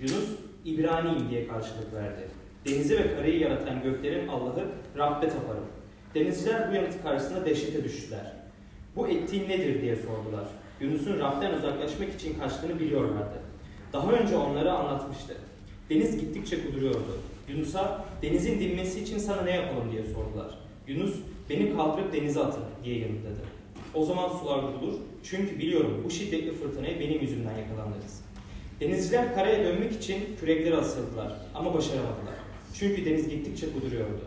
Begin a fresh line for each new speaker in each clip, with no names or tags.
Yunus İbraniyim diye karşılık verdi. Denizi ve karayı yaratan göklerin Allah'ı Rabbe taparım. Denizciler bu yanıt karşısında dehşete düştüler. Bu ettiğin nedir diye sordular. Yunus'un Rab'den uzaklaşmak için kaçtığını biliyorlardı. Daha önce onlara anlatmıştı. Deniz gittikçe kuduruyordu. Yunus'a denizin dinmesi için sana ne yapalım diye sordular. Yunus beni kaldırıp denize atın diye yanıtladı. O zaman sular durulur çünkü biliyorum bu şiddetli fırtınaya benim yüzümden yakalandınız. Denizciler karaya dönmek için kürekleri asıldılar ama başaramadılar. Çünkü deniz gittikçe kuduruyordu.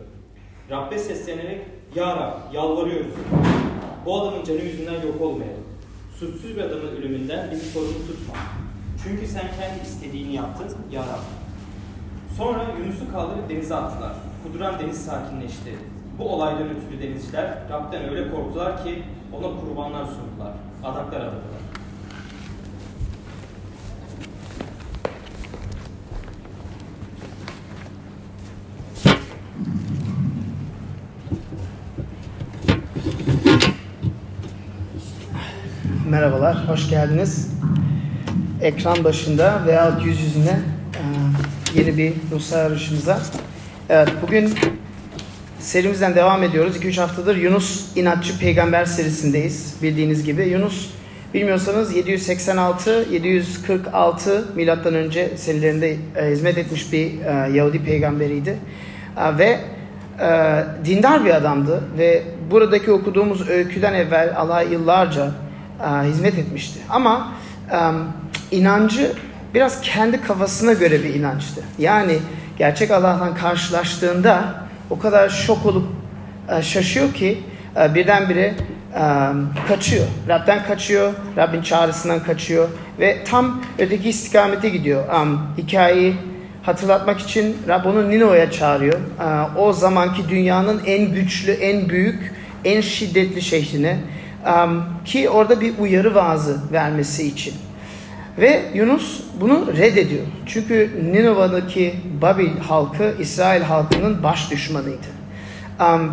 Rabbe seslenerek Ya Rab yalvarıyoruz. Bu adamın canı yüzünden yok olmayalım. Suçsuz bir adamın ölümünden bizi sorumlu tutma. Çünkü sen kendi istediğini yaptın Ya Rab. Sonra Yunus'u kaldırıp denize attılar. Kuduran deniz sakinleşti. Bu olaydan ötürü denizciler Rab'den öyle korktular ki ona kurbanlar sundular. Adaklar adadılar.
Merhabalar, hoş geldiniz. Ekran başında veya yüz yüzüne e, yeni bir Musa yarışımıza. Evet, bugün serimizden devam ediyoruz. 2-3 haftadır Yunus İnatçı Peygamber serisindeyiz bildiğiniz gibi. Yunus bilmiyorsanız 786-746 milattan önce serilerinde e, hizmet etmiş bir e, Yahudi peygamberiydi. Ve dindar bir adamdı ve buradaki okuduğumuz öyküden evvel Allah yıllarca e, hizmet etmişti. Ama e, inancı biraz kendi kafasına göre bir inançtı. Yani gerçek Allah'tan karşılaştığında o kadar şok olup e, şaşıyor ki birdenbire kaçıyor. Rab'den kaçıyor, Rabbin çağrısından kaçıyor ve tam öteki istikamete gidiyor. Um, hikayeyi hatırlatmak için Rab onu Nino'ya çağırıyor. O zamanki dünyanın en güçlü, en büyük, en şiddetli şehrine ki orada bir uyarı vaazı vermesi için. Ve Yunus bunu reddediyor. Çünkü Ninova'daki Babil halkı İsrail halkının baş düşmanıydı.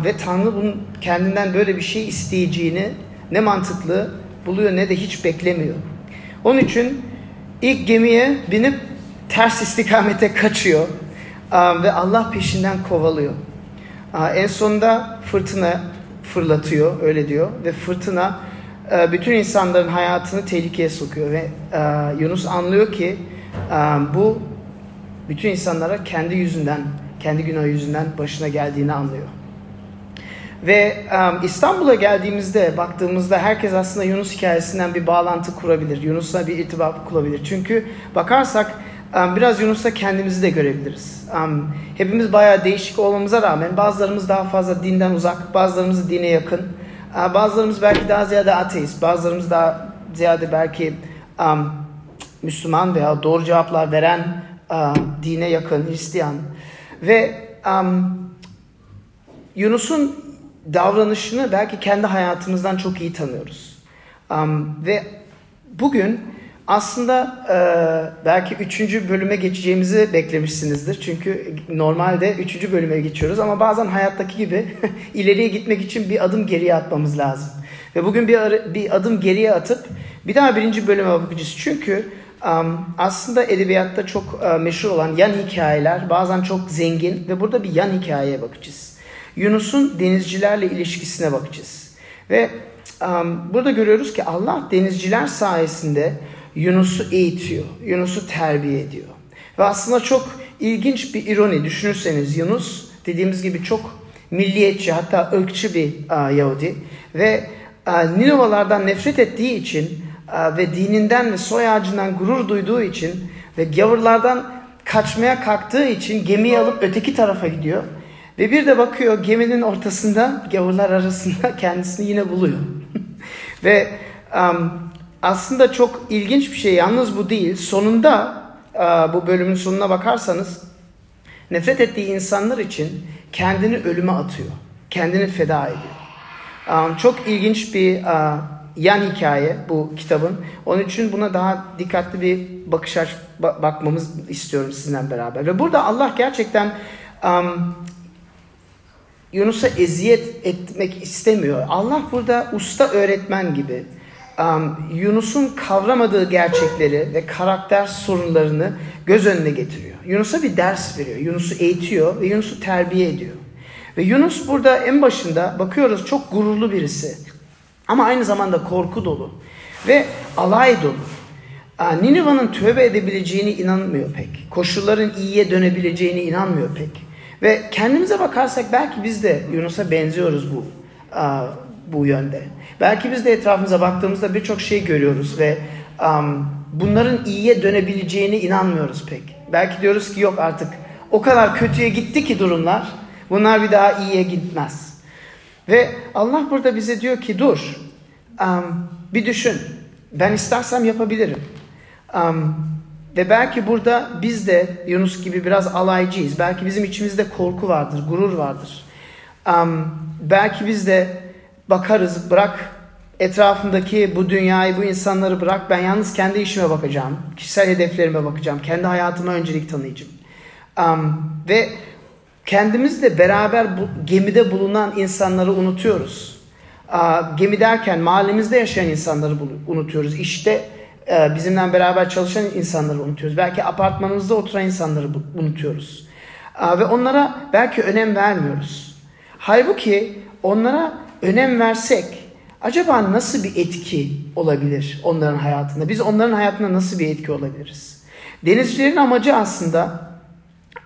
Ve Tanrı bunun kendinden böyle bir şey isteyeceğini ne mantıklı buluyor ne de hiç beklemiyor. Onun için ilk gemiye binip ters istikamete kaçıyor ve Allah peşinden kovalıyor. En sonunda fırtına fırlatıyor öyle diyor ve fırtına e, bütün insanların hayatını tehlikeye sokuyor ve e, Yunus anlıyor ki e, bu bütün insanlara kendi yüzünden, kendi günah yüzünden başına geldiğini anlıyor. Ve İstanbul'a geldiğimizde, baktığımızda herkes aslında Yunus hikayesinden bir bağlantı kurabilir. Yunus'la bir irtibat kurabilir. Çünkü bakarsak biraz Yunus'ta kendimizi de görebiliriz. Hepimiz bayağı değişik olmamıza rağmen bazılarımız daha fazla dinden uzak, bazılarımız dine yakın, bazılarımız belki daha ziyade ateist, bazılarımız daha ziyade belki Müslüman veya doğru cevaplar veren dine yakın, Hristiyan. Ve Yunus'un davranışını belki kendi hayatımızdan çok iyi tanıyoruz. Ve bugün aslında e, belki üçüncü bölüme geçeceğimizi beklemişsinizdir. Çünkü normalde üçüncü bölüme geçiyoruz ama bazen hayattaki gibi ileriye gitmek için bir adım geriye atmamız lazım. Ve bugün bir, bir adım geriye atıp bir daha birinci bölüme bakacağız. Çünkü um, aslında edebiyatta çok uh, meşhur olan yan hikayeler bazen çok zengin ve burada bir yan hikayeye bakacağız. Yunus'un denizcilerle ilişkisine bakacağız. Ve um, burada görüyoruz ki Allah denizciler sayesinde Yunus'u eğitiyor, Yunus'u terbiye ediyor. Ve aslında çok ilginç bir ironi düşünürseniz Yunus dediğimiz gibi çok milliyetçi hatta ırkçı bir a, Yahudi ve a, Ninovalardan nefret ettiği için a, ve dininden ve soy ağacından gurur duyduğu için ve gavurlardan kaçmaya kalktığı için gemiyi alıp öteki tarafa gidiyor. Ve bir de bakıyor geminin ortasında gavurlar arasında kendisini yine buluyor. ve um, aslında çok ilginç bir şey. Yalnız bu değil. Sonunda e, bu bölümün sonuna bakarsanız nefret ettiği insanlar için kendini ölüme atıyor. Kendini feda ediyor. Çok ilginç bir e, yan hikaye bu kitabın. Onun için buna daha dikkatli bir bakış aç bakmamız istiyorum sizinle beraber. Ve burada Allah gerçekten um, Yunus'a eziyet etmek istemiyor. Allah burada usta öğretmen gibi um, Yunus'un kavramadığı gerçekleri ve karakter sorunlarını göz önüne getiriyor. Yunus'a bir ders veriyor. Yunus'u eğitiyor ve Yunus'u terbiye ediyor. Ve Yunus burada en başında bakıyoruz çok gururlu birisi. Ama aynı zamanda korku dolu. Ve alay dolu. Niniva'nın tövbe edebileceğini inanmıyor pek. Koşulların iyiye dönebileceğini inanmıyor pek. Ve kendimize bakarsak belki biz de Yunus'a benziyoruz bu bu yönde. Belki biz de etrafımıza baktığımızda birçok şey görüyoruz ve um, bunların iyiye dönebileceğini inanmıyoruz pek. Belki diyoruz ki yok artık o kadar kötüye gitti ki durumlar. Bunlar bir daha iyiye gitmez. Ve Allah burada bize diyor ki dur um, bir düşün. Ben istersem yapabilirim. Um, ve belki burada biz de Yunus gibi biraz alaycıyız. Belki bizim içimizde korku vardır, gurur vardır. Um, belki biz de bakarız, bırak etrafındaki bu dünyayı, bu insanları bırak. Ben yalnız kendi işime bakacağım. Kişisel hedeflerime bakacağım. Kendi hayatıma öncelik tanıyacağım. Um, ve kendimizle beraber bu, gemide bulunan insanları unutuyoruz. Uh, gemi derken mahallemizde yaşayan insanları unutuyoruz. İşte uh, bizimle beraber çalışan insanları unutuyoruz. Belki apartmanımızda oturan insanları unutuyoruz. Uh, ve onlara belki önem vermiyoruz. Halbuki onlara önem versek acaba nasıl bir etki olabilir onların hayatında? Biz onların hayatında nasıl bir etki olabiliriz? Denizcilerin amacı aslında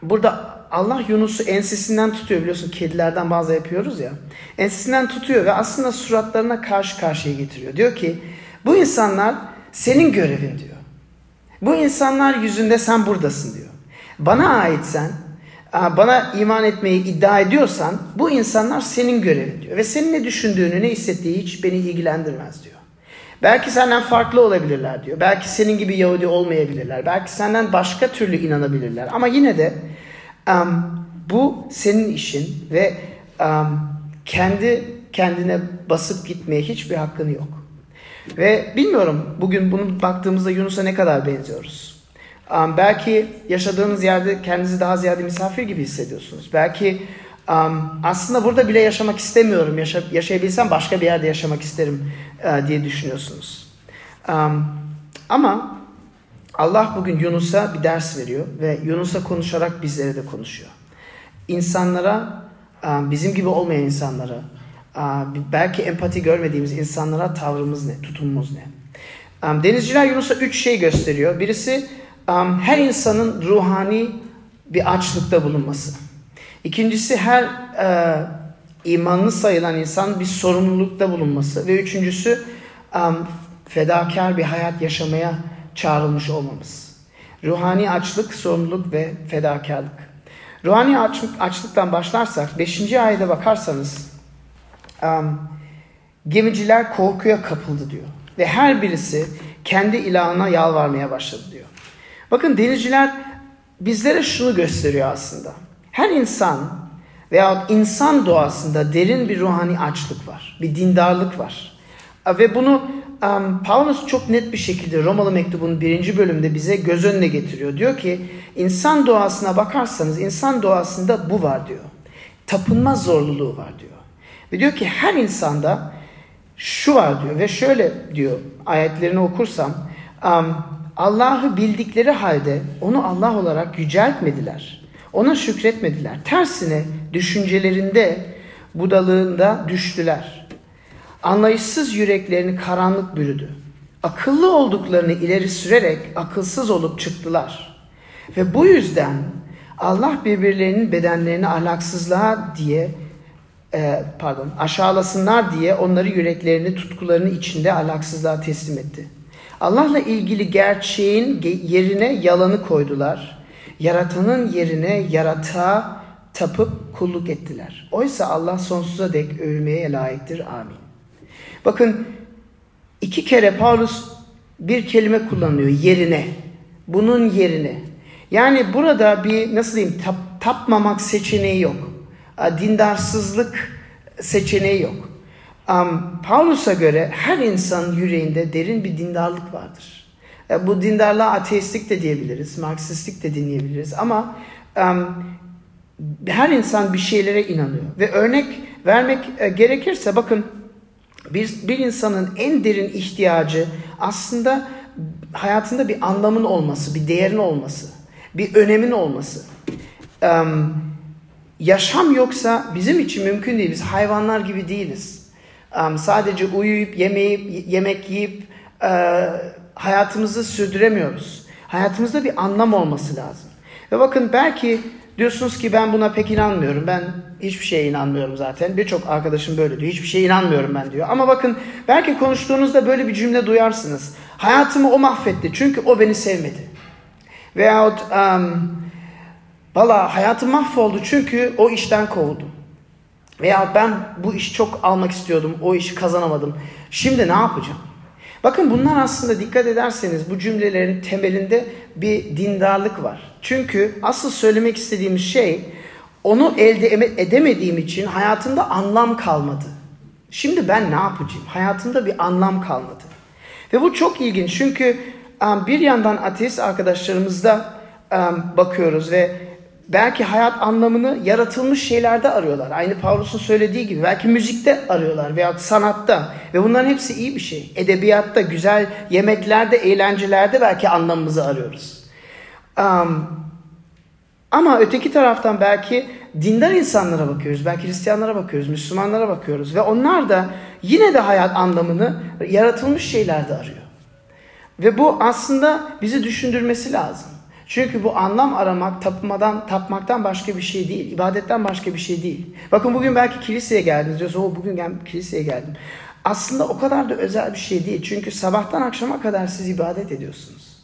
burada Allah Yunus'u ensesinden tutuyor biliyorsun kedilerden bazı yapıyoruz ya. Ensesinden tutuyor ve aslında suratlarına karşı karşıya getiriyor. Diyor ki bu insanlar senin görevin diyor. Bu insanlar yüzünde sen buradasın diyor. Bana ait sen bana iman etmeyi iddia ediyorsan bu insanlar senin görevin diyor. Ve senin ne düşündüğünü ne hissettiği hiç beni ilgilendirmez diyor. Belki senden farklı olabilirler diyor. Belki senin gibi Yahudi olmayabilirler. Belki senden başka türlü inanabilirler. Ama yine de um, bu senin işin ve um, kendi kendine basıp gitmeye hiçbir hakkın yok. Ve bilmiyorum bugün bunu baktığımızda Yunus'a ne kadar benziyoruz. Um, belki yaşadığınız yerde kendinizi daha ziyade misafir gibi hissediyorsunuz. Belki um, aslında burada bile yaşamak istemiyorum. Yaşa, yaşayabilsem başka bir yerde yaşamak isterim uh, diye düşünüyorsunuz. Um, ama Allah bugün Yunus'a bir ders veriyor ve Yunus'a konuşarak bizlere de konuşuyor. İnsanlara, um, bizim gibi olmayan insanlara, uh, belki empati görmediğimiz insanlara tavrımız ne, tutumumuz ne? Denizciler Yunus'a üç şey gösteriyor. Birisi her insanın ruhani bir açlıkta bulunması. İkincisi her e, imanlı sayılan insan bir sorumlulukta bulunması. Ve üçüncüsü um, fedakar bir hayat yaşamaya çağrılmış olmamız. Ruhani açlık, sorumluluk ve fedakarlık. Ruhani açlık, açlıktan başlarsak 5. ayete bakarsanız um, gemiciler korkuya kapıldı diyor. Ve her birisi kendi ilahına yalvarmaya başladı diyor. Bakın denizciler bizlere şunu gösteriyor aslında. Her insan veya insan doğasında derin bir ruhani açlık var. Bir dindarlık var. Ve bunu um, Paulus çok net bir şekilde Romalı mektubunun birinci bölümünde bize göz önüne getiriyor. Diyor ki insan doğasına bakarsanız insan doğasında bu var diyor. Tapınma zorluluğu var diyor. Ve diyor ki her insanda şu var diyor ve şöyle diyor ayetlerini okursam um, Allah'ı bildikleri halde onu Allah olarak yüceltmediler. Ona şükretmediler. Tersine düşüncelerinde budalığında düştüler. Anlayışsız yüreklerini karanlık bürüdü. Akıllı olduklarını ileri sürerek akılsız olup çıktılar. Ve bu yüzden Allah birbirlerinin bedenlerini ahlaksızlığa diye e, pardon aşağılasınlar diye onları yüreklerini tutkularını içinde ahlaksızlığa teslim etti. Allah'la ilgili gerçeğin yerine yalanı koydular. Yaratanın yerine yaratığa tapıp kulluk ettiler. Oysa Allah sonsuza dek övülmeye layıktır. Amin. Bakın iki kere Paulus bir kelime kullanıyor yerine. Bunun yerine. Yani burada bir nasıl diyeyim tap, tapmamak seçeneği yok. Dindarsızlık seçeneği yok. Um, Paulus'a göre her insanın yüreğinde derin bir dindarlık vardır. E, bu dindarlığa ateistlik de diyebiliriz, Marksistlik de dinleyebiliriz ama um, her insan bir şeylere inanıyor. Ve örnek vermek e, gerekirse bakın bir, bir insanın en derin ihtiyacı aslında hayatında bir anlamın olması, bir değerin olması, bir önemin olması. Um, yaşam yoksa bizim için mümkün değil. Biz hayvanlar gibi değiliz. Um, sadece uyuyup, yemeyip, yemek yiyip e, hayatımızı sürdüremiyoruz. Hayatımızda bir anlam olması lazım. Ve bakın belki diyorsunuz ki ben buna pek inanmıyorum. Ben hiçbir şeye inanmıyorum zaten. Birçok arkadaşım böyle diyor. Hiçbir şeye inanmıyorum ben diyor. Ama bakın belki konuştuğunuzda böyle bir cümle duyarsınız. Hayatımı o mahvetti çünkü o beni sevmedi. Veyahut um, valla hayatım mahvoldu çünkü o işten kovuldu. Veya ben bu işi çok almak istiyordum, o işi kazanamadım. Şimdi ne yapacağım? Bakın bunlar aslında dikkat ederseniz bu cümlelerin temelinde bir dindarlık var. Çünkü asıl söylemek istediğimiz şey onu elde edemediğim için hayatımda anlam kalmadı. Şimdi ben ne yapacağım? Hayatımda bir anlam kalmadı. Ve bu çok ilginç çünkü bir yandan ateist arkadaşlarımızda bakıyoruz ve belki hayat anlamını yaratılmış şeylerde arıyorlar. Aynı Paulus'un söylediği gibi belki müzikte arıyorlar veya sanatta ve bunların hepsi iyi bir şey. Edebiyatta, güzel yemeklerde, eğlencelerde belki anlamımızı arıyoruz. Um, ama öteki taraftan belki dindar insanlara bakıyoruz, belki Hristiyanlara bakıyoruz, Müslümanlara bakıyoruz ve onlar da yine de hayat anlamını yaratılmış şeylerde arıyor. Ve bu aslında bizi düşündürmesi lazım. Çünkü bu anlam aramak tapmadan, tapmaktan başka bir şey değil. ibadetten başka bir şey değil. Bakın bugün belki kiliseye geldiniz diyorsunuz. O bugün gel, kiliseye geldim. Aslında o kadar da özel bir şey değil. Çünkü sabahtan akşama kadar siz ibadet ediyorsunuz.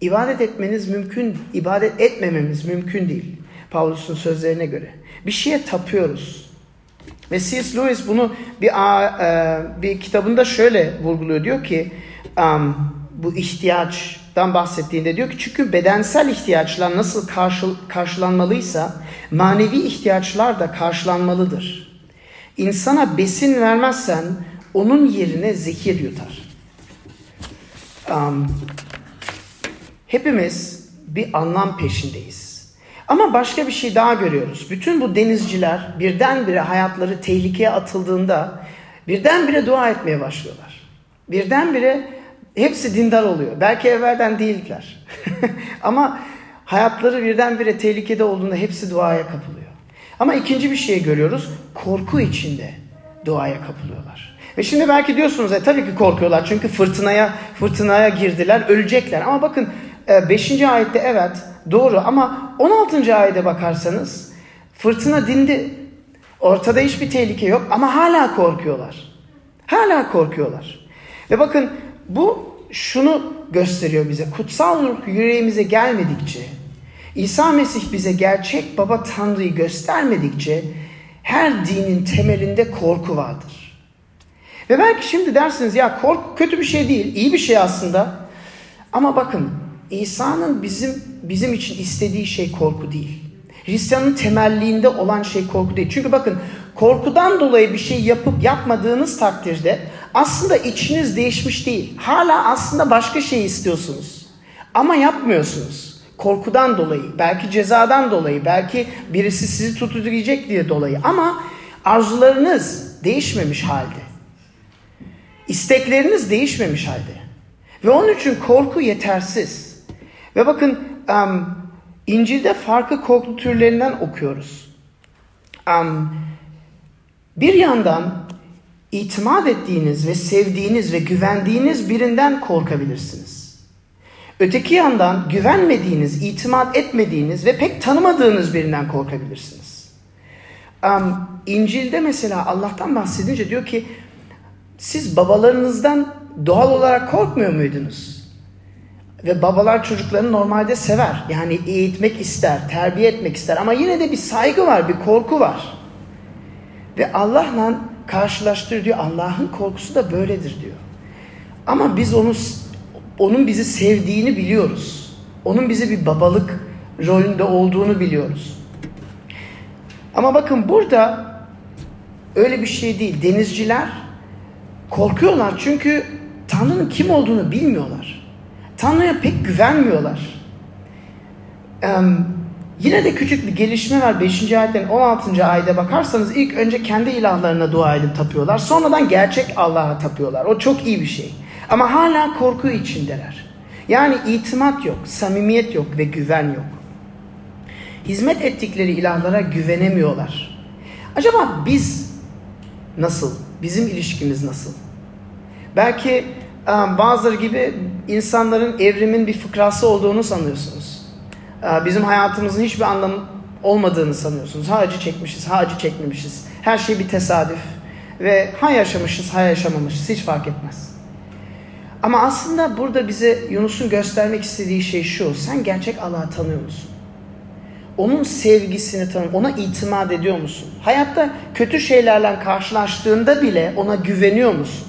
İbadet etmeniz mümkün, ibadet etmememiz mümkün değil. Paulus'un sözlerine göre. Bir şeye tapıyoruz. Ve C.S. Lewis bunu bir, e, bir kitabında şöyle vurguluyor. Diyor ki um, bu ihtiyaçtan bahsettiğinde diyor ki çünkü bedensel ihtiyaçlar nasıl karşı, karşılanmalıysa manevi ihtiyaçlar da karşılanmalıdır. İnsana besin vermezsen onun yerine zehir yutar. Um, hepimiz bir anlam peşindeyiz. Ama başka bir şey daha görüyoruz. Bütün bu denizciler birdenbire hayatları tehlikeye atıldığında birdenbire dua etmeye başlıyorlar. Birdenbire hepsi dindar oluyor. Belki evvelden değildiler. Ama hayatları birdenbire tehlikede olduğunda hepsi duaya kapılıyor. Ama ikinci bir şey görüyoruz. Korku içinde duaya kapılıyorlar. Ve şimdi belki diyorsunuz e, tabii ki korkuyorlar çünkü fırtınaya fırtınaya girdiler, ölecekler. Ama bakın 5. E, ayette evet doğru ama 16. ayete bakarsanız fırtına dindi. Ortada hiçbir tehlike yok ama hala korkuyorlar. Hala korkuyorlar. Ve bakın bu şunu gösteriyor bize. Kutsal ruh yüreğimize gelmedikçe, İsa Mesih bize gerçek baba Tanrı'yı göstermedikçe her dinin temelinde korku vardır. Ve belki şimdi dersiniz ya korku kötü bir şey değil, iyi bir şey aslında. Ama bakın İsa'nın bizim bizim için istediği şey korku değil. Hristiyanın temelliğinde olan şey korku değil. Çünkü bakın korkudan dolayı bir şey yapıp yapmadığınız takdirde aslında içiniz değişmiş değil. Hala aslında başka şey istiyorsunuz. Ama yapmıyorsunuz. Korkudan dolayı, belki cezadan dolayı, belki birisi sizi tutacak diye dolayı. Ama arzularınız değişmemiş halde. İstekleriniz değişmemiş halde. Ve onun için korku yetersiz. Ve bakın um, İncil'de farklı korku türlerinden okuyoruz. Um, bir yandan itimat ettiğiniz ve sevdiğiniz ve güvendiğiniz birinden korkabilirsiniz. Öteki yandan güvenmediğiniz, itimat etmediğiniz ve pek tanımadığınız birinden korkabilirsiniz. Um, İncil'de mesela Allah'tan bahsedince diyor ki siz babalarınızdan doğal olarak korkmuyor muydunuz? Ve babalar çocuklarını normalde sever. Yani eğitmek ister, terbiye etmek ister ama yine de bir saygı var, bir korku var. Ve Allah'la karşılaştır diyor. Allah'ın korkusu da böyledir diyor. Ama biz onu onun bizi sevdiğini biliyoruz. Onun bizi bir babalık rolünde olduğunu biliyoruz. Ama bakın burada öyle bir şey değil. Denizciler korkuyorlar çünkü Tanrı'nın kim olduğunu bilmiyorlar. Tanrı'ya pek güvenmiyorlar. Yine de küçük bir gelişme var. 5. ayetten 16. ayete bakarsanız ilk önce kendi ilahlarına dua edip tapıyorlar. Sonradan gerçek Allah'a tapıyorlar. O çok iyi bir şey. Ama hala korku içindeler. Yani itimat yok, samimiyet yok ve güven yok. Hizmet ettikleri ilahlara güvenemiyorlar. Acaba biz nasıl? Bizim ilişkimiz nasıl? Belki bazıları gibi insanların evrimin bir fıkrası olduğunu sanıyorsunuz. Bizim hayatımızın hiçbir anlamı olmadığını sanıyorsunuz. Ha acı çekmişiz, ha acı çekmemişiz. Her şey bir tesadüf. Ve ha yaşamışız, ha yaşamamışız. Hiç fark etmez. Ama aslında burada bize Yunus'un göstermek istediği şey şu. Sen gerçek Allah'ı tanıyor musun? Onun sevgisini tanıyor, ona itimat ediyor musun? Hayatta kötü şeylerle karşılaştığında bile ona güveniyor musun?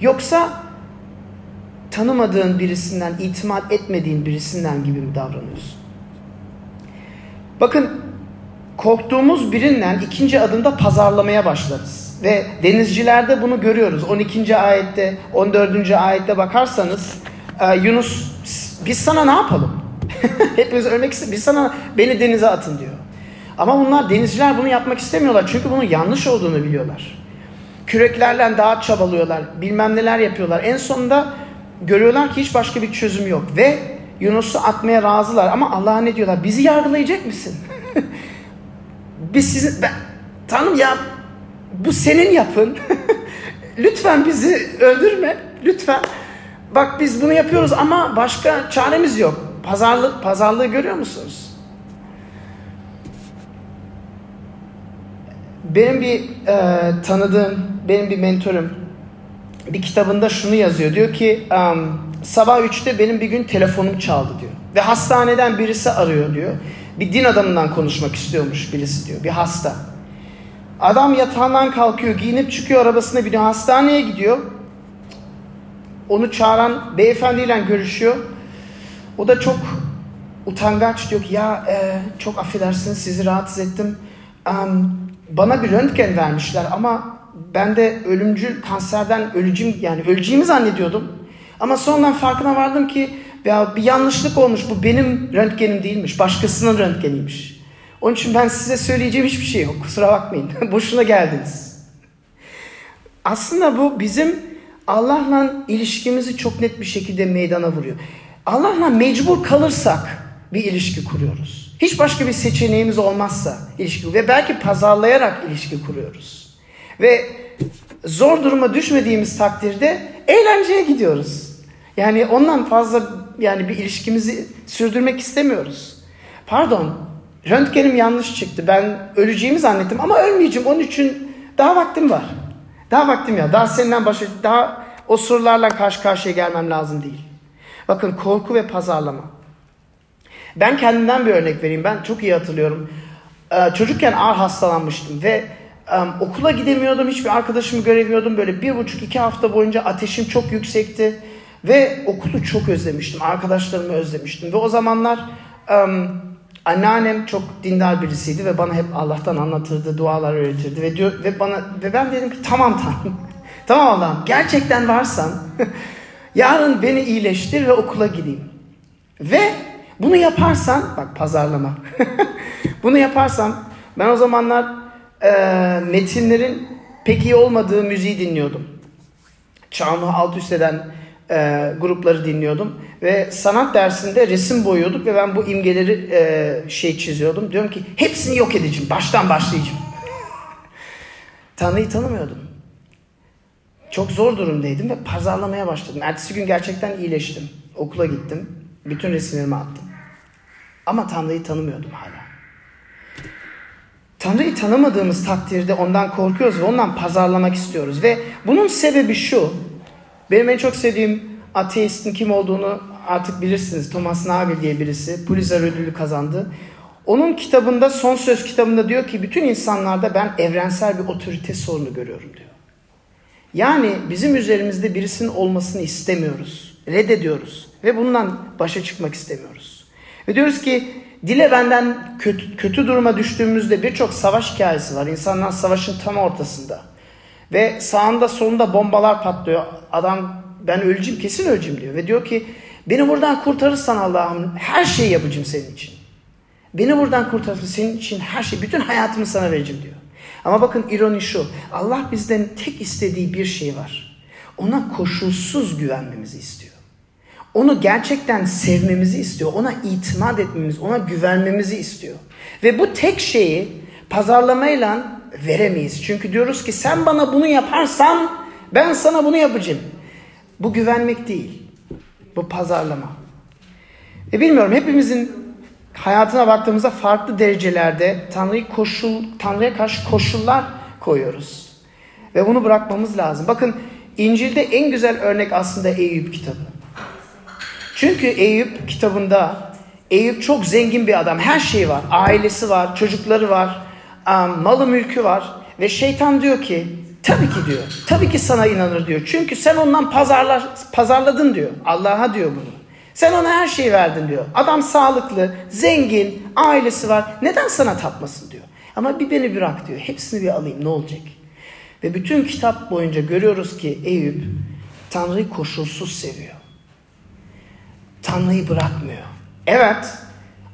Yoksa tanımadığın birisinden, itimat etmediğin birisinden gibi mi davranıyorsun? Bakın korktuğumuz birinden ikinci adımda pazarlamaya başlarız. Ve denizcilerde bunu görüyoruz. 12. ayette, 14. ayette bakarsanız e, Yunus biz sana ne yapalım? Hepimiz ölmek istiyor. Biz sana beni denize atın diyor. Ama bunlar denizciler bunu yapmak istemiyorlar. Çünkü bunun yanlış olduğunu biliyorlar. Küreklerle daha çabalıyorlar. Bilmem neler yapıyorlar. En sonunda görüyorlar ki hiç başka bir çözüm yok. Ve Yunus'u atmaya razılar. Ama Allah'a ne diyorlar? Bizi yargılayacak mısın? Biz sizin... Ben, Tanrım ya bu senin yapın. Lütfen bizi öldürme. Lütfen. Bak biz bunu yapıyoruz ama başka çaremiz yok. Pazarlık, pazarlığı görüyor musunuz? Benim bir e, tanıdığım, benim bir mentorum bir kitabında şunu yazıyor. Diyor ki um, sabah 3'te benim bir gün telefonum çaldı diyor. Ve hastaneden birisi arıyor diyor. Bir din adamından konuşmak istiyormuş birisi diyor. Bir hasta. Adam yatağından kalkıyor, giyinip çıkıyor arabasına biniyor, hastaneye gidiyor. Onu çağıran beyefendiyle görüşüyor. O da çok utangaç diyor ki ya e, çok affedersiniz sizi rahatsız ettim. Um, bana bir röntgen vermişler ama ben de ölümcül kanserden öleceğim yani öleceğimi zannediyordum. Ama sonradan farkına vardım ki ya bir yanlışlık olmuş bu benim röntgenim değilmiş başkasının röntgeniymiş. Onun için ben size söyleyeceğim hiçbir şey yok kusura bakmayın boşuna geldiniz. Aslında bu bizim Allah'la ilişkimizi çok net bir şekilde meydana vuruyor. Allah'la mecbur kalırsak bir ilişki kuruyoruz. Hiç başka bir seçeneğimiz olmazsa ilişki ve belki pazarlayarak ilişki kuruyoruz. Ve zor duruma düşmediğimiz takdirde eğlenceye gidiyoruz. Yani ondan fazla yani bir ilişkimizi sürdürmek istemiyoruz. Pardon, röntgenim yanlış çıktı. Ben öleceğimi zannettim ama ölmeyeceğim. Onun için daha vaktim var. Daha vaktim ya. Daha senden başka daha o sorularla karşı karşıya gelmem lazım değil. Bakın korku ve pazarlama. Ben kendimden bir örnek vereyim. Ben çok iyi hatırlıyorum. Ee, çocukken ağır hastalanmıştım ve um, okula gidemiyordum. Hiçbir arkadaşımı göremiyordum. Böyle bir buçuk iki hafta boyunca ateşim çok yüksekti. Ve okulu çok özlemiştim. Arkadaşlarımı özlemiştim. Ve o zamanlar um, anneannem çok dindar birisiydi ve bana hep Allah'tan anlatırdı, dualar öğretirdi ve diyor ve bana ve ben dedim ki tamam Tanrım. tamam Allah'ım gerçekten varsan yarın beni iyileştir ve okula gideyim. Ve bunu yaparsan bak pazarlama. bunu yaparsam ben o zamanlar e, metinlerin pek iyi olmadığı müziği dinliyordum. Çağımı alt üst eden e, grupları dinliyordum. Ve sanat dersinde resim boyuyorduk ve ben bu imgeleri e, şey çiziyordum. Diyorum ki hepsini yok edeceğim. Baştan başlayacağım. Tanrı'yı tanımıyordum. Çok zor durumdaydım ve pazarlamaya başladım. Ertesi gün gerçekten iyileştim. Okula gittim. Bütün resimlerimi attım. Ama Tanrı'yı tanımıyordum hala. Tanrı'yı tanımadığımız takdirde ondan korkuyoruz ve ondan pazarlamak istiyoruz. Ve bunun sebebi şu. Benim en çok sevdiğim ateistin kim olduğunu artık bilirsiniz. Thomas Nagel diye birisi. Pulitzer ödülü kazandı. Onun kitabında, Son Söz kitabında diyor ki bütün insanlarda ben evrensel bir otorite sorunu görüyorum diyor. Yani bizim üzerimizde birisinin olmasını istemiyoruz. Reddediyoruz. Ve bundan başa çıkmak istemiyoruz. Ve diyoruz ki dile benden kötü, kötü duruma düştüğümüzde birçok savaş hikayesi var. İnsanlar savaşın tam ortasında. Ve sağında solunda bombalar patlıyor. Adam ben öleceğim kesin öleceğim diyor. Ve diyor ki beni buradan kurtarırsan Allah'ım her şeyi yapacağım senin için. Beni buradan kurtarsın senin için her şey, bütün hayatımı sana vereceğim diyor. Ama bakın ironi şu. Allah bizden tek istediği bir şey var. Ona koşulsuz güvenmemizi istiyor. Onu gerçekten sevmemizi istiyor. Ona itimat etmemizi, ona güvenmemizi istiyor. Ve bu tek şeyi pazarlamayla veremeyiz. Çünkü diyoruz ki sen bana bunu yaparsan ben sana bunu yapacağım. Bu güvenmek değil. Bu pazarlama. Ve bilmiyorum hepimizin hayatına baktığımızda farklı derecelerde Tanrı'yı koşul, Tanrı'ya karşı koşullar koyuyoruz. Ve bunu bırakmamız lazım. Bakın İncil'de en güzel örnek aslında Eyüp kitabı. Çünkü Eyüp kitabında Eyüp çok zengin bir adam. Her şeyi var. Ailesi var, çocukları var, malı mülkü var. Ve şeytan diyor ki tabii ki diyor. Tabii ki sana inanır diyor. Çünkü sen ondan pazarlar, pazarladın diyor. Allah'a diyor bunu. Sen ona her şeyi verdin diyor. Adam sağlıklı, zengin, ailesi var. Neden sana tatmasın diyor. Ama bir beni bırak diyor. Hepsini bir alayım ne olacak? Ve bütün kitap boyunca görüyoruz ki Eyüp Tanrı'yı koşulsuz seviyor. Tanrı'yı bırakmıyor. Evet,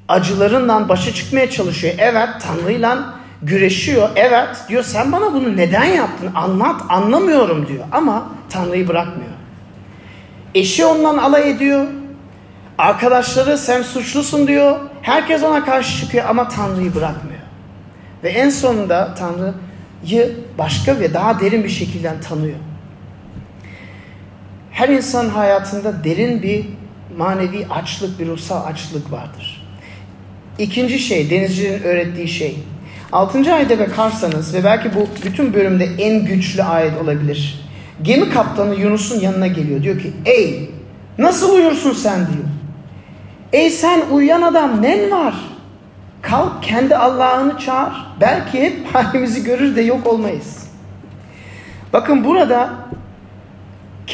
acılarından başa çıkmaya çalışıyor. Evet, Tanrı'yla güreşiyor. Evet, diyor sen bana bunu neden yaptın? Anlat, anlamıyorum diyor. Ama Tanrı'yı bırakmıyor. Eşi ondan alay ediyor. Arkadaşları sen suçlusun diyor. Herkes ona karşı çıkıyor ama Tanrı'yı bırakmıyor. Ve en sonunda Tanrı'yı başka ve daha derin bir şekilde tanıyor. Her insan hayatında derin bir manevi açlık, bir ruhsal açlık vardır. İkinci şey, denizcinin öğrettiği şey. Altıncı ayete bakarsanız ve belki bu bütün bölümde en güçlü ayet olabilir. Gemi kaptanı Yunus'un yanına geliyor. Diyor ki ey nasıl uyursun sen diyor. Ey sen uyuyan adam nen var? Kalk kendi Allah'ını çağır. Belki hep halimizi görür de yok olmayız. Bakın burada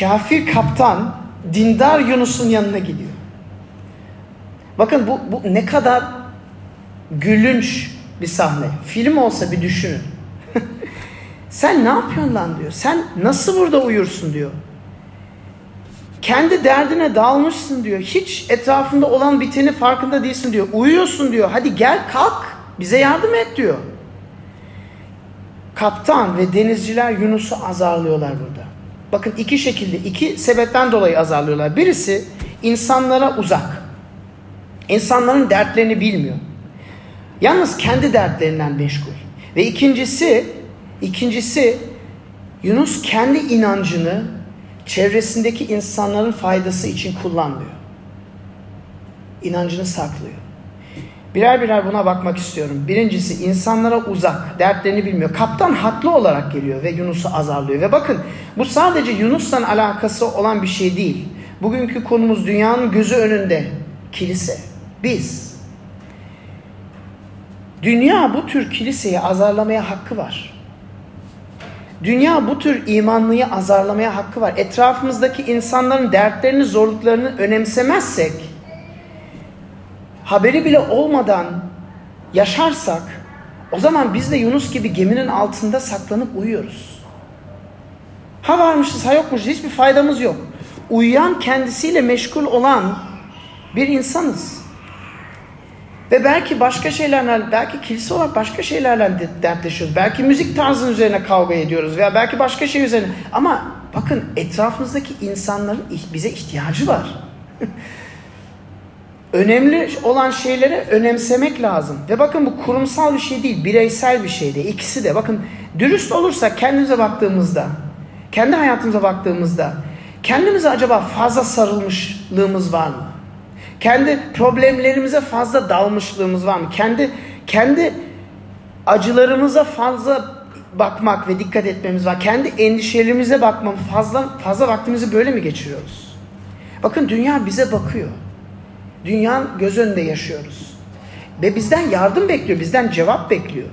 kafir kaptan dindar Yunus'un yanına gidiyor. Bakın bu, bu ne kadar gülünç bir sahne. Film olsa bir düşünün. Sen ne yapıyorsun lan diyor. Sen nasıl burada uyursun diyor. Kendi derdine dalmışsın diyor. Hiç etrafında olan biteni farkında değilsin diyor. Uyuyorsun diyor. Hadi gel kalk bize yardım et diyor. Kaptan ve denizciler Yunus'u azarlıyorlar burada. Bakın iki şekilde, iki sebepten dolayı azarlıyorlar. Birisi insanlara uzak. İnsanların dertlerini bilmiyor. Yalnız kendi dertlerinden meşgul. Ve ikincisi, ikincisi Yunus kendi inancını çevresindeki insanların faydası için kullanmıyor. İnancını saklıyor. Birer birer buna bakmak istiyorum. Birincisi insanlara uzak, dertlerini bilmiyor. Kaptan haklı olarak geliyor ve Yunus'u azarlıyor. Ve bakın bu sadece Yunus'la alakası olan bir şey değil. Bugünkü konumuz dünyanın gözü önünde. Kilise. Biz. Dünya bu tür kiliseyi azarlamaya hakkı var. Dünya bu tür imanlıyı azarlamaya hakkı var. Etrafımızdaki insanların dertlerini, zorluklarını önemsemezsek, haberi bile olmadan yaşarsak, o zaman biz de Yunus gibi geminin altında saklanıp uyuyoruz. Ha varmışız, ha yokmuşuz, hiçbir faydamız yok. Uyuyan, kendisiyle meşgul olan bir insanız. Ve belki başka şeylerle, belki kilise olarak başka şeylerle dertleşiyoruz. Belki müzik tarzının üzerine kavga ediyoruz veya belki başka şey üzerine. Ama bakın etrafımızdaki insanların bize ihtiyacı var. Önemli olan şeyleri önemsemek lazım. Ve bakın bu kurumsal bir şey değil, bireysel bir şey de. İkisi de. Bakın dürüst olursak kendimize baktığımızda, kendi hayatımıza baktığımızda kendimize acaba fazla sarılmışlığımız var mı? Kendi problemlerimize fazla dalmışlığımız var mı? Kendi kendi acılarımıza fazla bakmak ve dikkat etmemiz var. Kendi endişelerimize bakmam fazla fazla vaktimizi böyle mi geçiriyoruz? Bakın dünya bize bakıyor. Dünyanın göz önünde yaşıyoruz. Ve bizden yardım bekliyor, bizden cevap bekliyor.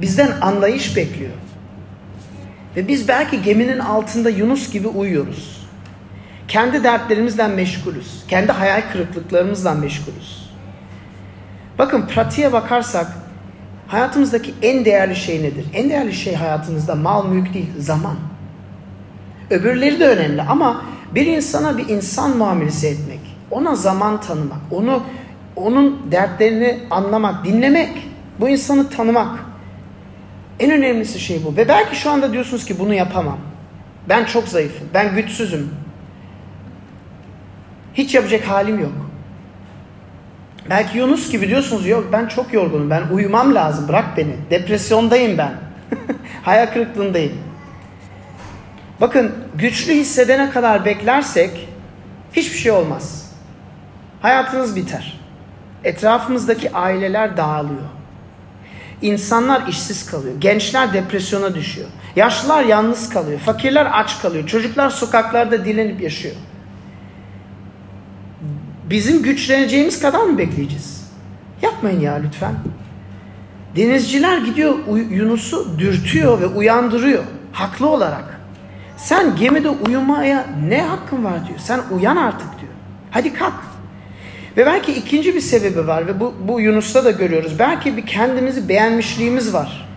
Bizden anlayış bekliyor. Ve biz belki geminin altında Yunus gibi uyuyoruz. Kendi dertlerimizle meşgulüz. Kendi hayal kırıklıklarımızla meşgulüz. Bakın pratiğe bakarsak hayatımızdaki en değerli şey nedir? En değerli şey hayatımızda mal mülk değil, zaman. Öbürleri de önemli ama bir insana bir insan muamelesi etmek, ona zaman tanımak, onu onun dertlerini anlamak, dinlemek, bu insanı tanımak. En önemlisi şey bu. Ve belki şu anda diyorsunuz ki bunu yapamam. Ben çok zayıfım, ben güçsüzüm. Hiç yapacak halim yok. Belki Yunus gibi diyorsunuz yok ben çok yorgunum, ben uyumam lazım, bırak beni. Depresyondayım ben. Hayal kırıklığındayım. Bakın güçlü hissedene kadar beklersek hiçbir şey olmaz. Hayatınız biter. Etrafımızdaki aileler dağılıyor. İnsanlar işsiz kalıyor. Gençler depresyona düşüyor. Yaşlılar yalnız kalıyor. Fakirler aç kalıyor. Çocuklar sokaklarda dilenip yaşıyor. Bizim güçleneceğimiz kadar mı bekleyeceğiz? Yapmayın ya lütfen. Denizciler gidiyor Yunus'u dürtüyor ve uyandırıyor. Haklı olarak. Sen gemide uyumaya ne hakkın var diyor. Sen uyan artık diyor. Hadi kalk. Ve belki ikinci bir sebebi var ve bu, bu Yunus'ta da görüyoruz. Belki bir kendimizi beğenmişliğimiz var.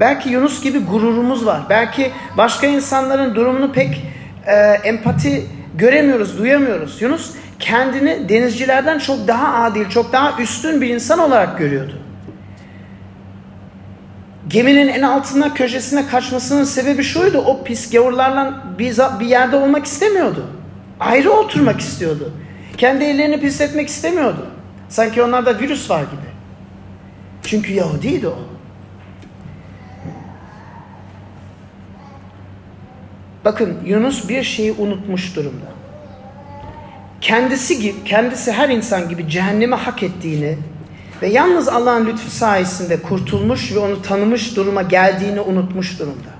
Belki Yunus gibi gururumuz var. Belki başka insanların durumunu pek e, empati göremiyoruz, duyamıyoruz. Yunus kendini denizcilerden çok daha adil, çok daha üstün bir insan olarak görüyordu. Geminin en altına köşesine kaçmasının sebebi şuydu. O pis gavurlarla bir, bir yerde olmak istemiyordu. Ayrı oturmak istiyordu. Kendi ellerini pisletmek istemiyordu. Sanki onlarda virüs var gibi. Çünkü Yahudiydi o. Bakın Yunus bir şeyi unutmuş durumda. Kendisi gibi, kendisi her insan gibi cehenneme hak ettiğini ve yalnız Allah'ın lütfu sayesinde kurtulmuş ve onu tanımış duruma geldiğini unutmuş durumda.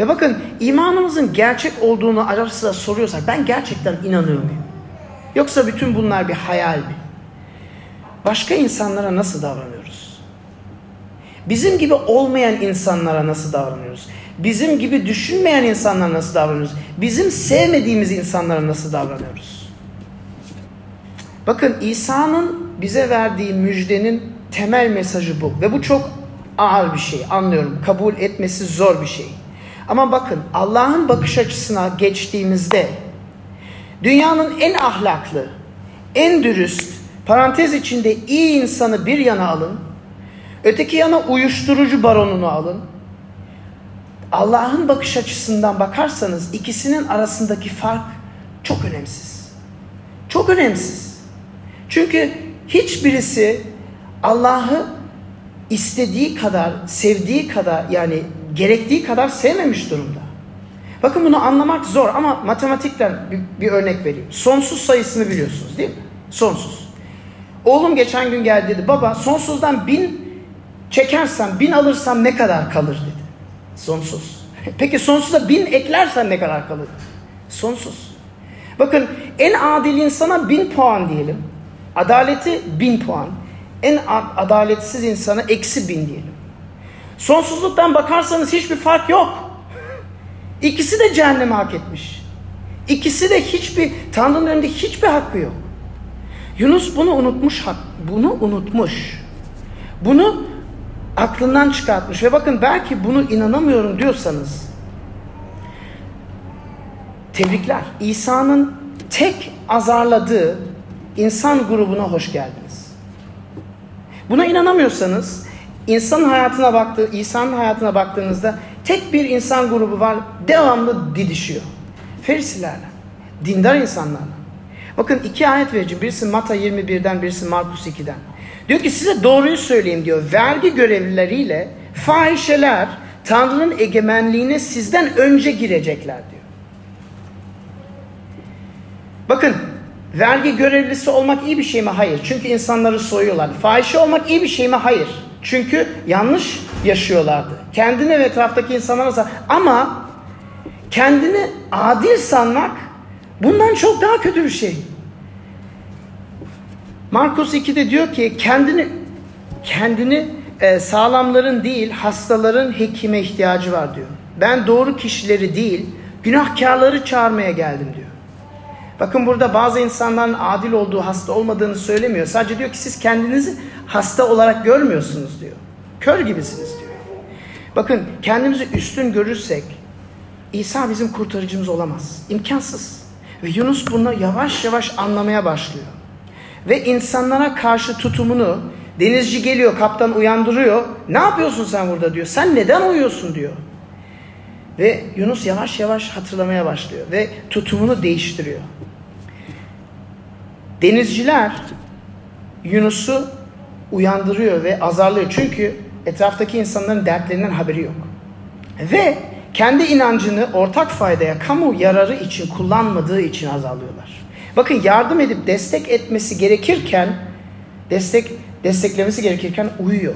Ve bakın imanımızın gerçek olduğunu ara soruyorsak ben gerçekten inanıyor muyum? Yoksa bütün bunlar bir hayal mi? Başka insanlara nasıl davranıyoruz? Bizim gibi olmayan insanlara nasıl davranıyoruz? Bizim gibi düşünmeyen insanlara nasıl davranıyoruz? Bizim sevmediğimiz insanlara nasıl davranıyoruz? Bakın İsa'nın bize verdiği müjdenin temel mesajı bu. Ve bu çok ağır bir şey anlıyorum. Kabul etmesi zor bir şey. Ama bakın Allah'ın bakış açısına geçtiğimizde dünyanın en ahlaklı, en dürüst, parantez içinde iyi insanı bir yana alın. Öteki yana uyuşturucu baronunu alın. Allah'ın bakış açısından bakarsanız ikisinin arasındaki fark çok önemsiz. Çok önemsiz. Çünkü hiçbirisi Allah'ı istediği kadar, sevdiği kadar yani gerektiği kadar sevmemiş durumda. Bakın bunu anlamak zor ama matematikten bir, bir örnek vereyim. Sonsuz sayısını biliyorsunuz değil mi? Sonsuz. Oğlum geçen gün geldi dedi baba sonsuzdan bin çekersem bin alırsam ne kadar kalır dedi. Sonsuz. Peki sonsuza bin eklersen ne kadar kalır? Sonsuz. Bakın en adil insana bin puan diyelim. Adaleti bin puan. En adaletsiz insana eksi bin diyelim. Sonsuzluktan bakarsanız hiçbir fark yok. İkisi de cehenneme hak etmiş. İkisi de hiçbir, Tanrı'nın önünde hiçbir hakkı yok. Yunus bunu unutmuş, bunu unutmuş. Bunu aklından çıkartmış ve bakın belki bunu inanamıyorum diyorsanız tebrikler. İsa'nın tek azarladığı insan grubuna hoş geldiniz. Buna inanamıyorsanız insan hayatına baktığı, İsa'nın hayatına baktığınızda tek bir insan grubu var devamlı didişiyor. Ferisilerle, dindar insanlarla. Bakın iki ayet vereceğim. Birisi Mata 21'den, birisi Markus 2'den. Diyor ki size doğruyu söyleyeyim diyor. Vergi görevlileriyle fahişeler Tanrı'nın egemenliğine sizden önce girecekler diyor. Bakın vergi görevlisi olmak iyi bir şey mi? Hayır. Çünkü insanları soyuyorlar. Fahişe olmak iyi bir şey mi? Hayır. Çünkü yanlış yaşıyorlardı. Kendine ve etraftaki insanlara ama kendini adil sanmak bundan çok daha kötü bir şey. Markus 2'de diyor ki kendini kendini e, sağlamların değil hastaların hekime ihtiyacı var diyor. Ben doğru kişileri değil günahkarları çağırmaya geldim diyor. Bakın burada bazı insanların adil olduğu hasta olmadığını söylemiyor. Sadece diyor ki siz kendinizi hasta olarak görmüyorsunuz diyor. Kör gibisiniz diyor. Bakın kendimizi üstün görürsek İsa bizim kurtarıcımız olamaz. İmkansız. Ve Yunus bunu yavaş yavaş anlamaya başlıyor. ve insanlara karşı tutumunu denizci geliyor, kaptan uyandırıyor. Ne yapıyorsun sen burada diyor. Sen neden uyuyorsun diyor. Ve Yunus yavaş yavaş hatırlamaya başlıyor ve tutumunu değiştiriyor. Denizciler Yunus'u uyandırıyor ve azarlıyor. Çünkü etraftaki insanların dertlerinden haberi yok. Ve kendi inancını ortak faydaya, kamu yararı için kullanmadığı için azarlıyorlar. Bakın yardım edip destek etmesi gerekirken, destek desteklemesi gerekirken uyuyor.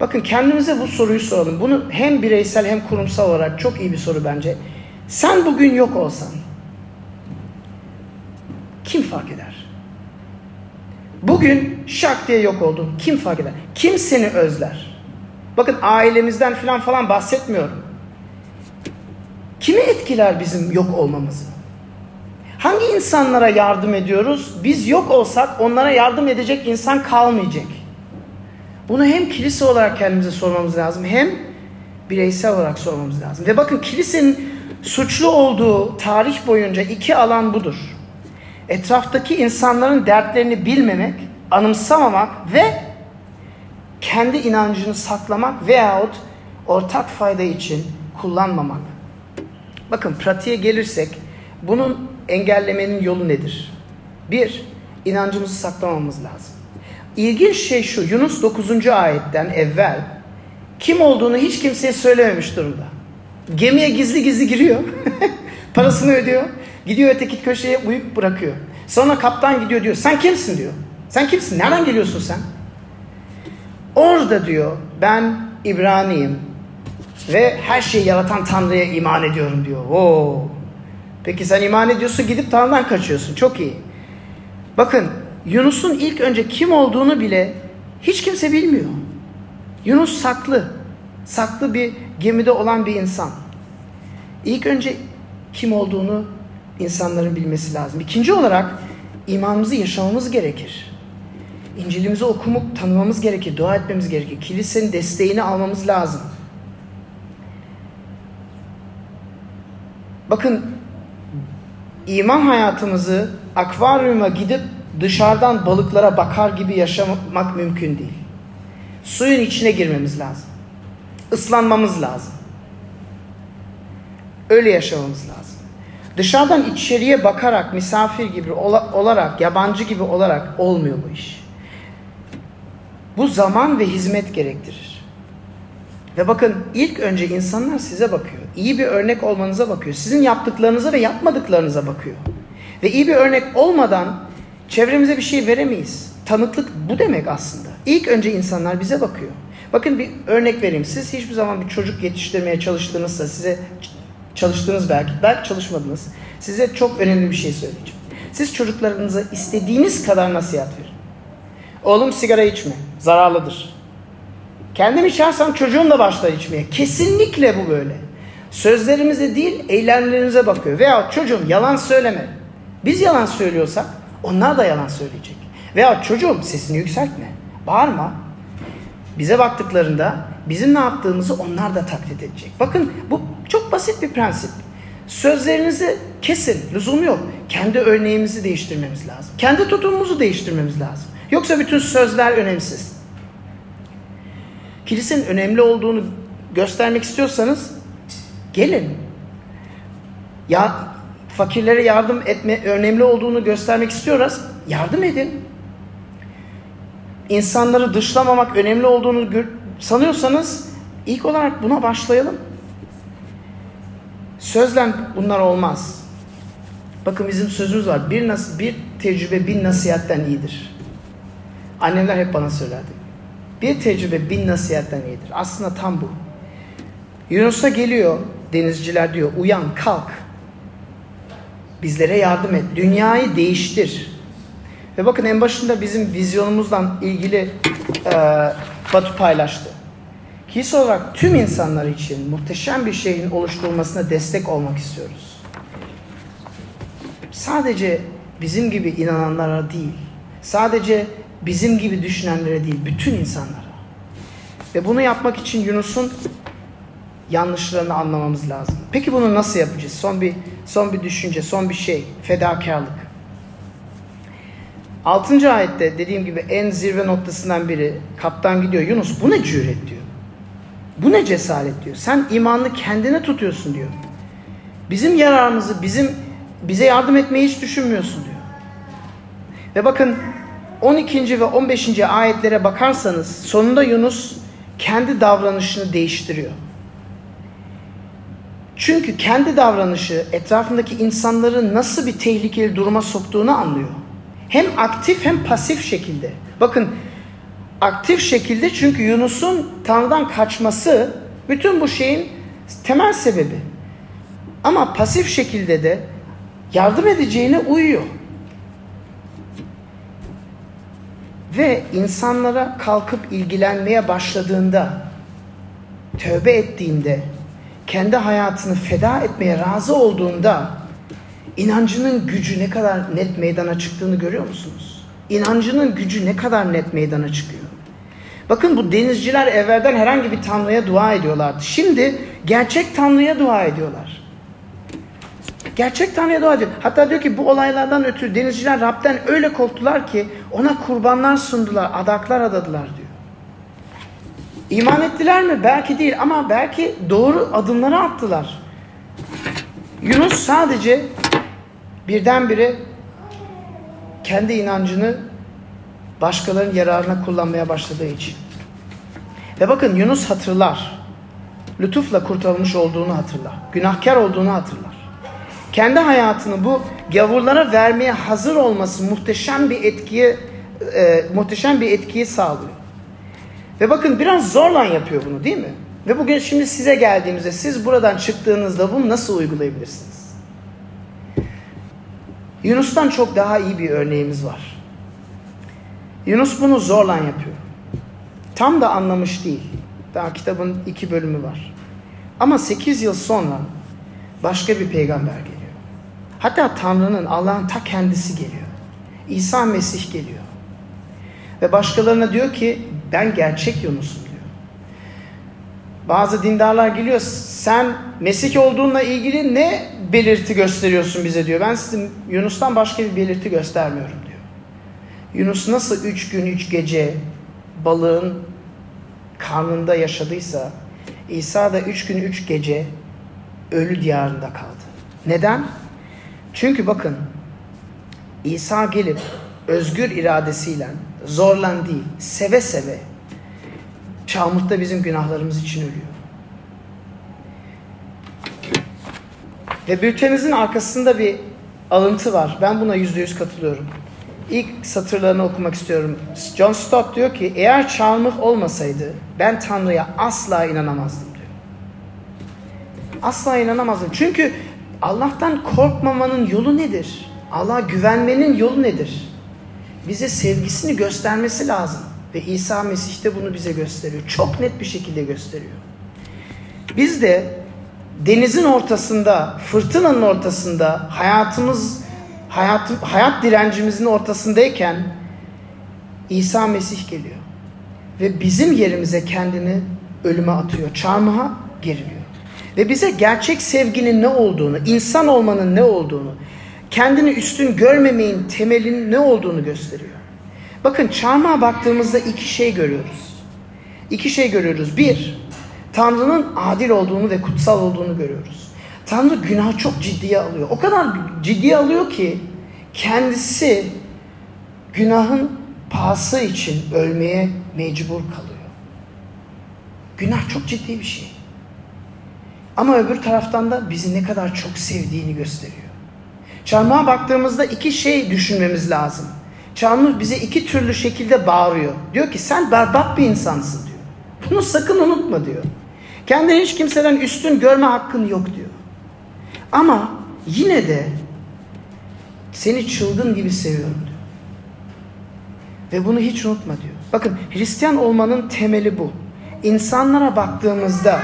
Bakın kendimize bu soruyu soralım. Bunu hem bireysel hem kurumsal olarak çok iyi bir soru bence. Sen bugün yok olsan kim fark eder? Bugün şak diye yok oldun. Kim fark eder? Kim seni özler? Bakın ailemizden falan falan bahsetmiyorum. Kimi etkiler bizim yok olmamızı? Hangi insanlara yardım ediyoruz? Biz yok olsak onlara yardım edecek insan kalmayacak. Bunu hem kilise olarak kendimize sormamız lazım hem bireysel olarak sormamız lazım. Ve bakın kilisenin suçlu olduğu tarih boyunca iki alan budur. Etraftaki insanların dertlerini bilmemek, anımsamamak ve kendi inancını saklamak veyahut ortak fayda için kullanmamak. Bakın pratiğe gelirsek bunun engellemenin yolu nedir? Bir, inancımızı saklamamız lazım. İlginç şey şu, Yunus 9. ayetten evvel kim olduğunu hiç kimseye söylememiş durumda. Gemiye gizli gizli giriyor, parasını ödüyor, gidiyor öteki köşeye uyup bırakıyor. Sonra kaptan gidiyor diyor, sen kimsin diyor. Sen kimsin, nereden geliyorsun sen? Orada diyor, ben İbrani'yim ve her şeyi yaratan Tanrı'ya iman ediyorum diyor. Oo. Peki sen iman ediyorsun gidip Tanrı'dan kaçıyorsun. Çok iyi. Bakın Yunus'un ilk önce kim olduğunu bile hiç kimse bilmiyor. Yunus saklı. Saklı bir gemide olan bir insan. İlk önce kim olduğunu insanların bilmesi lazım. İkinci olarak imanımızı yaşamamız gerekir. İncil'imizi okumup tanımamız gerekir, dua etmemiz gerekir. Kilisenin desteğini almamız lazım. Bakın iman hayatımızı akvaryuma gidip dışarıdan balıklara bakar gibi yaşamak mümkün değil. Suyun içine girmemiz lazım. Islanmamız lazım. Öyle yaşamamız lazım. Dışarıdan içeriye bakarak misafir gibi olarak, yabancı gibi olarak olmuyor bu iş. Bu zaman ve hizmet gerektirir. Ve bakın ilk önce insanlar size bakıyor. İyi bir örnek olmanıza bakıyor. Sizin yaptıklarınıza ve yapmadıklarınıza bakıyor. Ve iyi bir örnek olmadan çevremize bir şey veremeyiz. Tanıklık bu demek aslında. İlk önce insanlar bize bakıyor. Bakın bir örnek vereyim. Siz hiçbir zaman bir çocuk yetiştirmeye çalıştığınızda size çalıştınız belki, belki çalışmadınız. Size çok önemli bir şey söyleyeceğim. Siz çocuklarınıza istediğiniz kadar nasihat verin. Oğlum sigara içme, zararlıdır. Kendim içersem çocuğum da başlar içmeye. Kesinlikle bu böyle. Sözlerimize değil, eylemlerimize bakıyor. Veya çocuğum yalan söyleme. Biz yalan söylüyorsak onlar da yalan söyleyecek. Veya çocuğum sesini yükseltme. Bağırma. Bize baktıklarında bizim ne yaptığımızı onlar da taklit edecek. Bakın bu çok basit bir prensip. Sözlerinizi kesin, lüzum yok. Kendi örneğimizi değiştirmemiz lazım. Kendi tutumumuzu değiştirmemiz lazım. Yoksa bütün sözler önemsiz. Kilisenin önemli olduğunu göstermek istiyorsanız gelin. Ya fakirlere yardım etme önemli olduğunu göstermek istiyoruz. Yardım edin. İnsanları dışlamamak önemli olduğunu sanıyorsanız ilk olarak buna başlayalım. Sözle bunlar olmaz. Bakın bizim sözümüz var. Bir, nas bir tecrübe bin nasihatten iyidir. Annemler hep bana söylerdi. Bir tecrübe bin nasihatten iyidir. Aslında tam bu. Yunus'a geliyor denizciler diyor uyan kalk. Bizlere yardım et. Dünyayı değiştir. Ve bakın en başında bizim vizyonumuzdan ilgili e, Batu paylaştı. Kilise olarak tüm insanlar için muhteşem bir şeyin oluşturulmasına destek olmak istiyoruz. Sadece bizim gibi inananlara değil, sadece bizim gibi düşünenlere değil, bütün insanlara. Ve bunu yapmak için Yunus'un yanlışlarını anlamamız lazım. Peki bunu nasıl yapacağız? Son bir son bir düşünce, son bir şey, fedakarlık. 6. ayette dediğim gibi en zirve noktasından biri kaptan gidiyor. Yunus bu ne cüret diyor. Bu ne cesaret diyor. Sen imanını kendine tutuyorsun diyor. Bizim yararımızı, bizim bize yardım etmeyi hiç düşünmüyorsun diyor. Ve bakın 12. ve 15. ayetlere bakarsanız sonunda Yunus kendi davranışını değiştiriyor. Çünkü kendi davranışı etrafındaki insanları nasıl bir tehlikeli duruma soktuğunu anlıyor. Hem aktif hem pasif şekilde. Bakın aktif şekilde çünkü Yunus'un Tanrı'dan kaçması bütün bu şeyin temel sebebi. Ama pasif şekilde de yardım edeceğine uyuyor. Ve insanlara kalkıp ilgilenmeye başladığında, tövbe ettiğinde, kendi hayatını feda etmeye razı olduğunda inancının gücü ne kadar net meydana çıktığını görüyor musunuz? İnancının gücü ne kadar net meydana çıkıyor. Bakın bu denizciler evvelden herhangi bir tanrıya dua ediyorlardı. Şimdi gerçek tanrıya dua ediyorlar. Gerçek Tanrı'ya dua ediyor. Hatta diyor ki bu olaylardan ötürü denizciler Rab'den öyle korktular ki ona kurbanlar sundular, adaklar adadılar diyor. İman ettiler mi? Belki değil ama belki doğru adımları attılar. Yunus sadece birdenbire kendi inancını başkalarının yararına kullanmaya başladığı için. Ve bakın Yunus hatırlar. Lütufla kurtarılmış olduğunu hatırlar. Günahkar olduğunu hatırlar. Kendi hayatını bu gavurlara vermeye hazır olması muhteşem bir etkiye e, muhteşem bir etkiyi sağlıyor. Ve bakın biraz zorla yapıyor bunu değil mi? Ve bugün şimdi size geldiğimizde siz buradan çıktığınızda bunu nasıl uygulayabilirsiniz? Yunus'tan çok daha iyi bir örneğimiz var. Yunus bunu zorla yapıyor. Tam da anlamış değil. Daha kitabın iki bölümü var. Ama 8 yıl sonra başka bir peygamber geliyor. Hatta Tanrı'nın, Allah'ın ta kendisi geliyor. İsa Mesih geliyor. Ve başkalarına diyor ki ben gerçek Yunus'um diyor. Bazı dindarlar geliyor sen Mesih olduğunla ilgili ne belirti gösteriyorsun bize diyor. Ben sizin Yunus'tan başka bir belirti göstermiyorum diyor. Yunus nasıl üç gün üç gece balığın karnında yaşadıysa İsa da üç gün üç gece ölü diyarında kaldı. Neden? Çünkü bakın İsa gelip özgür iradesiyle zorlan değil, seve seve çamurda bizim günahlarımız için ölüyor. Ve bültenizin arkasında bir alıntı var. Ben buna yüzde yüz katılıyorum. İlk satırlarını okumak istiyorum. John Stott diyor ki eğer çarmıh olmasaydı ben Tanrı'ya asla inanamazdım diyor. Asla inanamazdım. Çünkü Allah'tan korkmamanın yolu nedir? Allah'a güvenmenin yolu nedir? Bize sevgisini göstermesi lazım. Ve İsa Mesih de bunu bize gösteriyor. Çok net bir şekilde gösteriyor. Biz de denizin ortasında, fırtınanın ortasında, hayatımız, hayat, hayat direncimizin ortasındayken İsa Mesih geliyor. Ve bizim yerimize kendini ölüme atıyor. Çarmıha geriliyor. Ve bize gerçek sevginin ne olduğunu, insan olmanın ne olduğunu, kendini üstün görmemeyin temelin ne olduğunu gösteriyor. Bakın çarmıha baktığımızda iki şey görüyoruz. İki şey görüyoruz. Bir, Tanrı'nın adil olduğunu ve kutsal olduğunu görüyoruz. Tanrı günah çok ciddiye alıyor. O kadar ciddiye alıyor ki kendisi günahın pahası için ölmeye mecbur kalıyor. Günah çok ciddi bir şey. Ama öbür taraftan da bizi ne kadar çok sevdiğini gösteriyor. Çarmıha baktığımızda iki şey düşünmemiz lazım. Çarmıh bize iki türlü şekilde bağırıyor. Diyor ki sen berbat bir insansın diyor. Bunu sakın unutma diyor. Kendini hiç kimseden üstün görme hakkın yok diyor. Ama yine de seni çılgın gibi seviyorum diyor. Ve bunu hiç unutma diyor. Bakın Hristiyan olmanın temeli bu. İnsanlara baktığımızda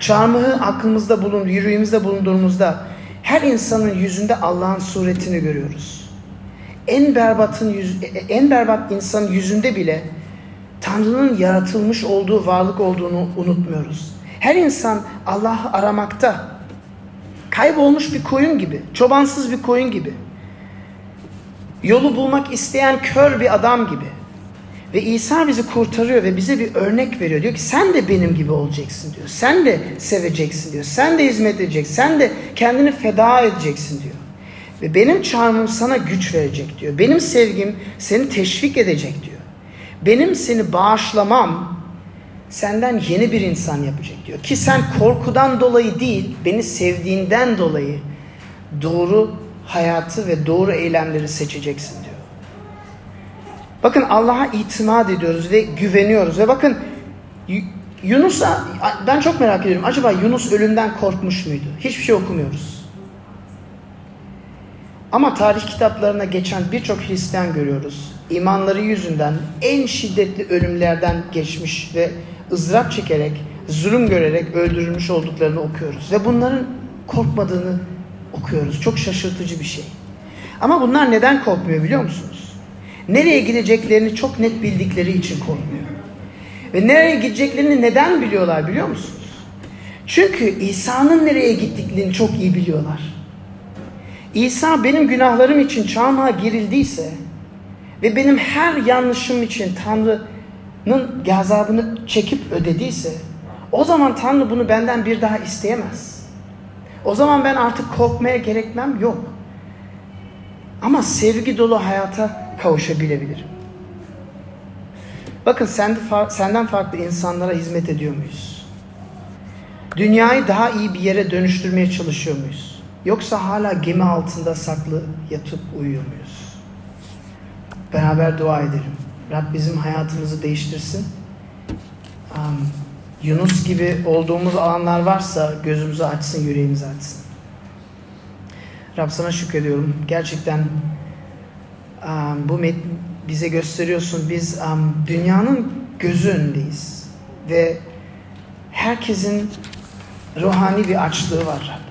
çarmıhı aklımızda bulun, yüreğimizde bulunduğumuzda her insanın yüzünde Allah'ın suretini görüyoruz. En berbatın yüz, en berbat insanın yüzünde bile Tanrı'nın yaratılmış olduğu varlık olduğunu unutmuyoruz. Her insan Allah'ı aramakta. Kaybolmuş bir koyun gibi, çobansız bir koyun gibi. Yolu bulmak isteyen kör bir adam gibi. Ve İsa bizi kurtarıyor ve bize bir örnek veriyor. Diyor ki sen de benim gibi olacaksın diyor. Sen de seveceksin diyor. Sen de hizmet edeceksin. Sen de kendini feda edeceksin diyor. Ve benim çarmım sana güç verecek diyor. Benim sevgim seni teşvik edecek diyor. Benim seni bağışlamam senden yeni bir insan yapacak diyor. Ki sen korkudan dolayı değil, beni sevdiğinden dolayı doğru hayatı ve doğru eylemleri seçeceksin diyor. Bakın Allah'a itimat ediyoruz ve güveniyoruz. Ve bakın Yunus'a ben çok merak ediyorum. Acaba Yunus ölümden korkmuş muydu? Hiçbir şey okumuyoruz. Ama tarih kitaplarına geçen birçok Hristiyan görüyoruz. İmanları yüzünden en şiddetli ölümlerden geçmiş ve ızdırap çekerek, zulüm görerek öldürülmüş olduklarını okuyoruz. Ve bunların korkmadığını okuyoruz. Çok şaşırtıcı bir şey. Ama bunlar neden korkmuyor biliyor musunuz? Nereye gideceklerini çok net bildikleri için korkmuyor. Ve nereye gideceklerini neden biliyorlar biliyor musunuz? Çünkü İsa'nın nereye gittiklerini çok iyi biliyorlar. İsa benim günahlarım için çarmıha girildiyse ve benim her yanlışım için Tanrı'nın gazabını çekip ödediyse o zaman Tanrı bunu benden bir daha isteyemez. O zaman ben artık korkmaya gerekmem yok. Ama sevgi dolu hayata kavuşabilebilirim. Bakın senden farklı insanlara hizmet ediyor muyuz? Dünyayı daha iyi bir yere dönüştürmeye çalışıyor muyuz? Yoksa hala gemi altında saklı yatıp uyuyor muyuz? Beraber dua edelim. Rab bizim hayatımızı değiştirsin. Um, Yunus gibi olduğumuz alanlar varsa gözümüzü açsın, yüreğimizi açsın. Rab sana şükrediyorum. Gerçekten um, bu met bize gösteriyorsun. Biz um, dünyanın gözü önündeyiz. Ve herkesin ruhani bir açlığı var Rab.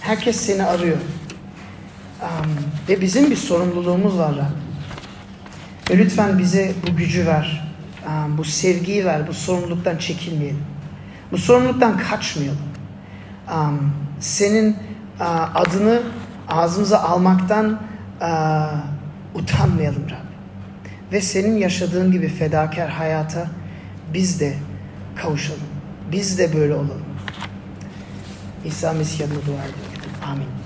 Herkes seni arıyor. Um, ve bizim bir sorumluluğumuz var Rab. Ve lütfen bize bu gücü ver. Bu sevgiyi ver. Bu sorumluluktan çekinmeyelim. Bu sorumluluktan kaçmayalım. Senin adını ağzımıza almaktan utanmayalım Rab. Ve senin yaşadığın gibi fedakar hayata biz de kavuşalım. Biz de böyle olalım. İsa Mesih adına dua ediyorum. Amin.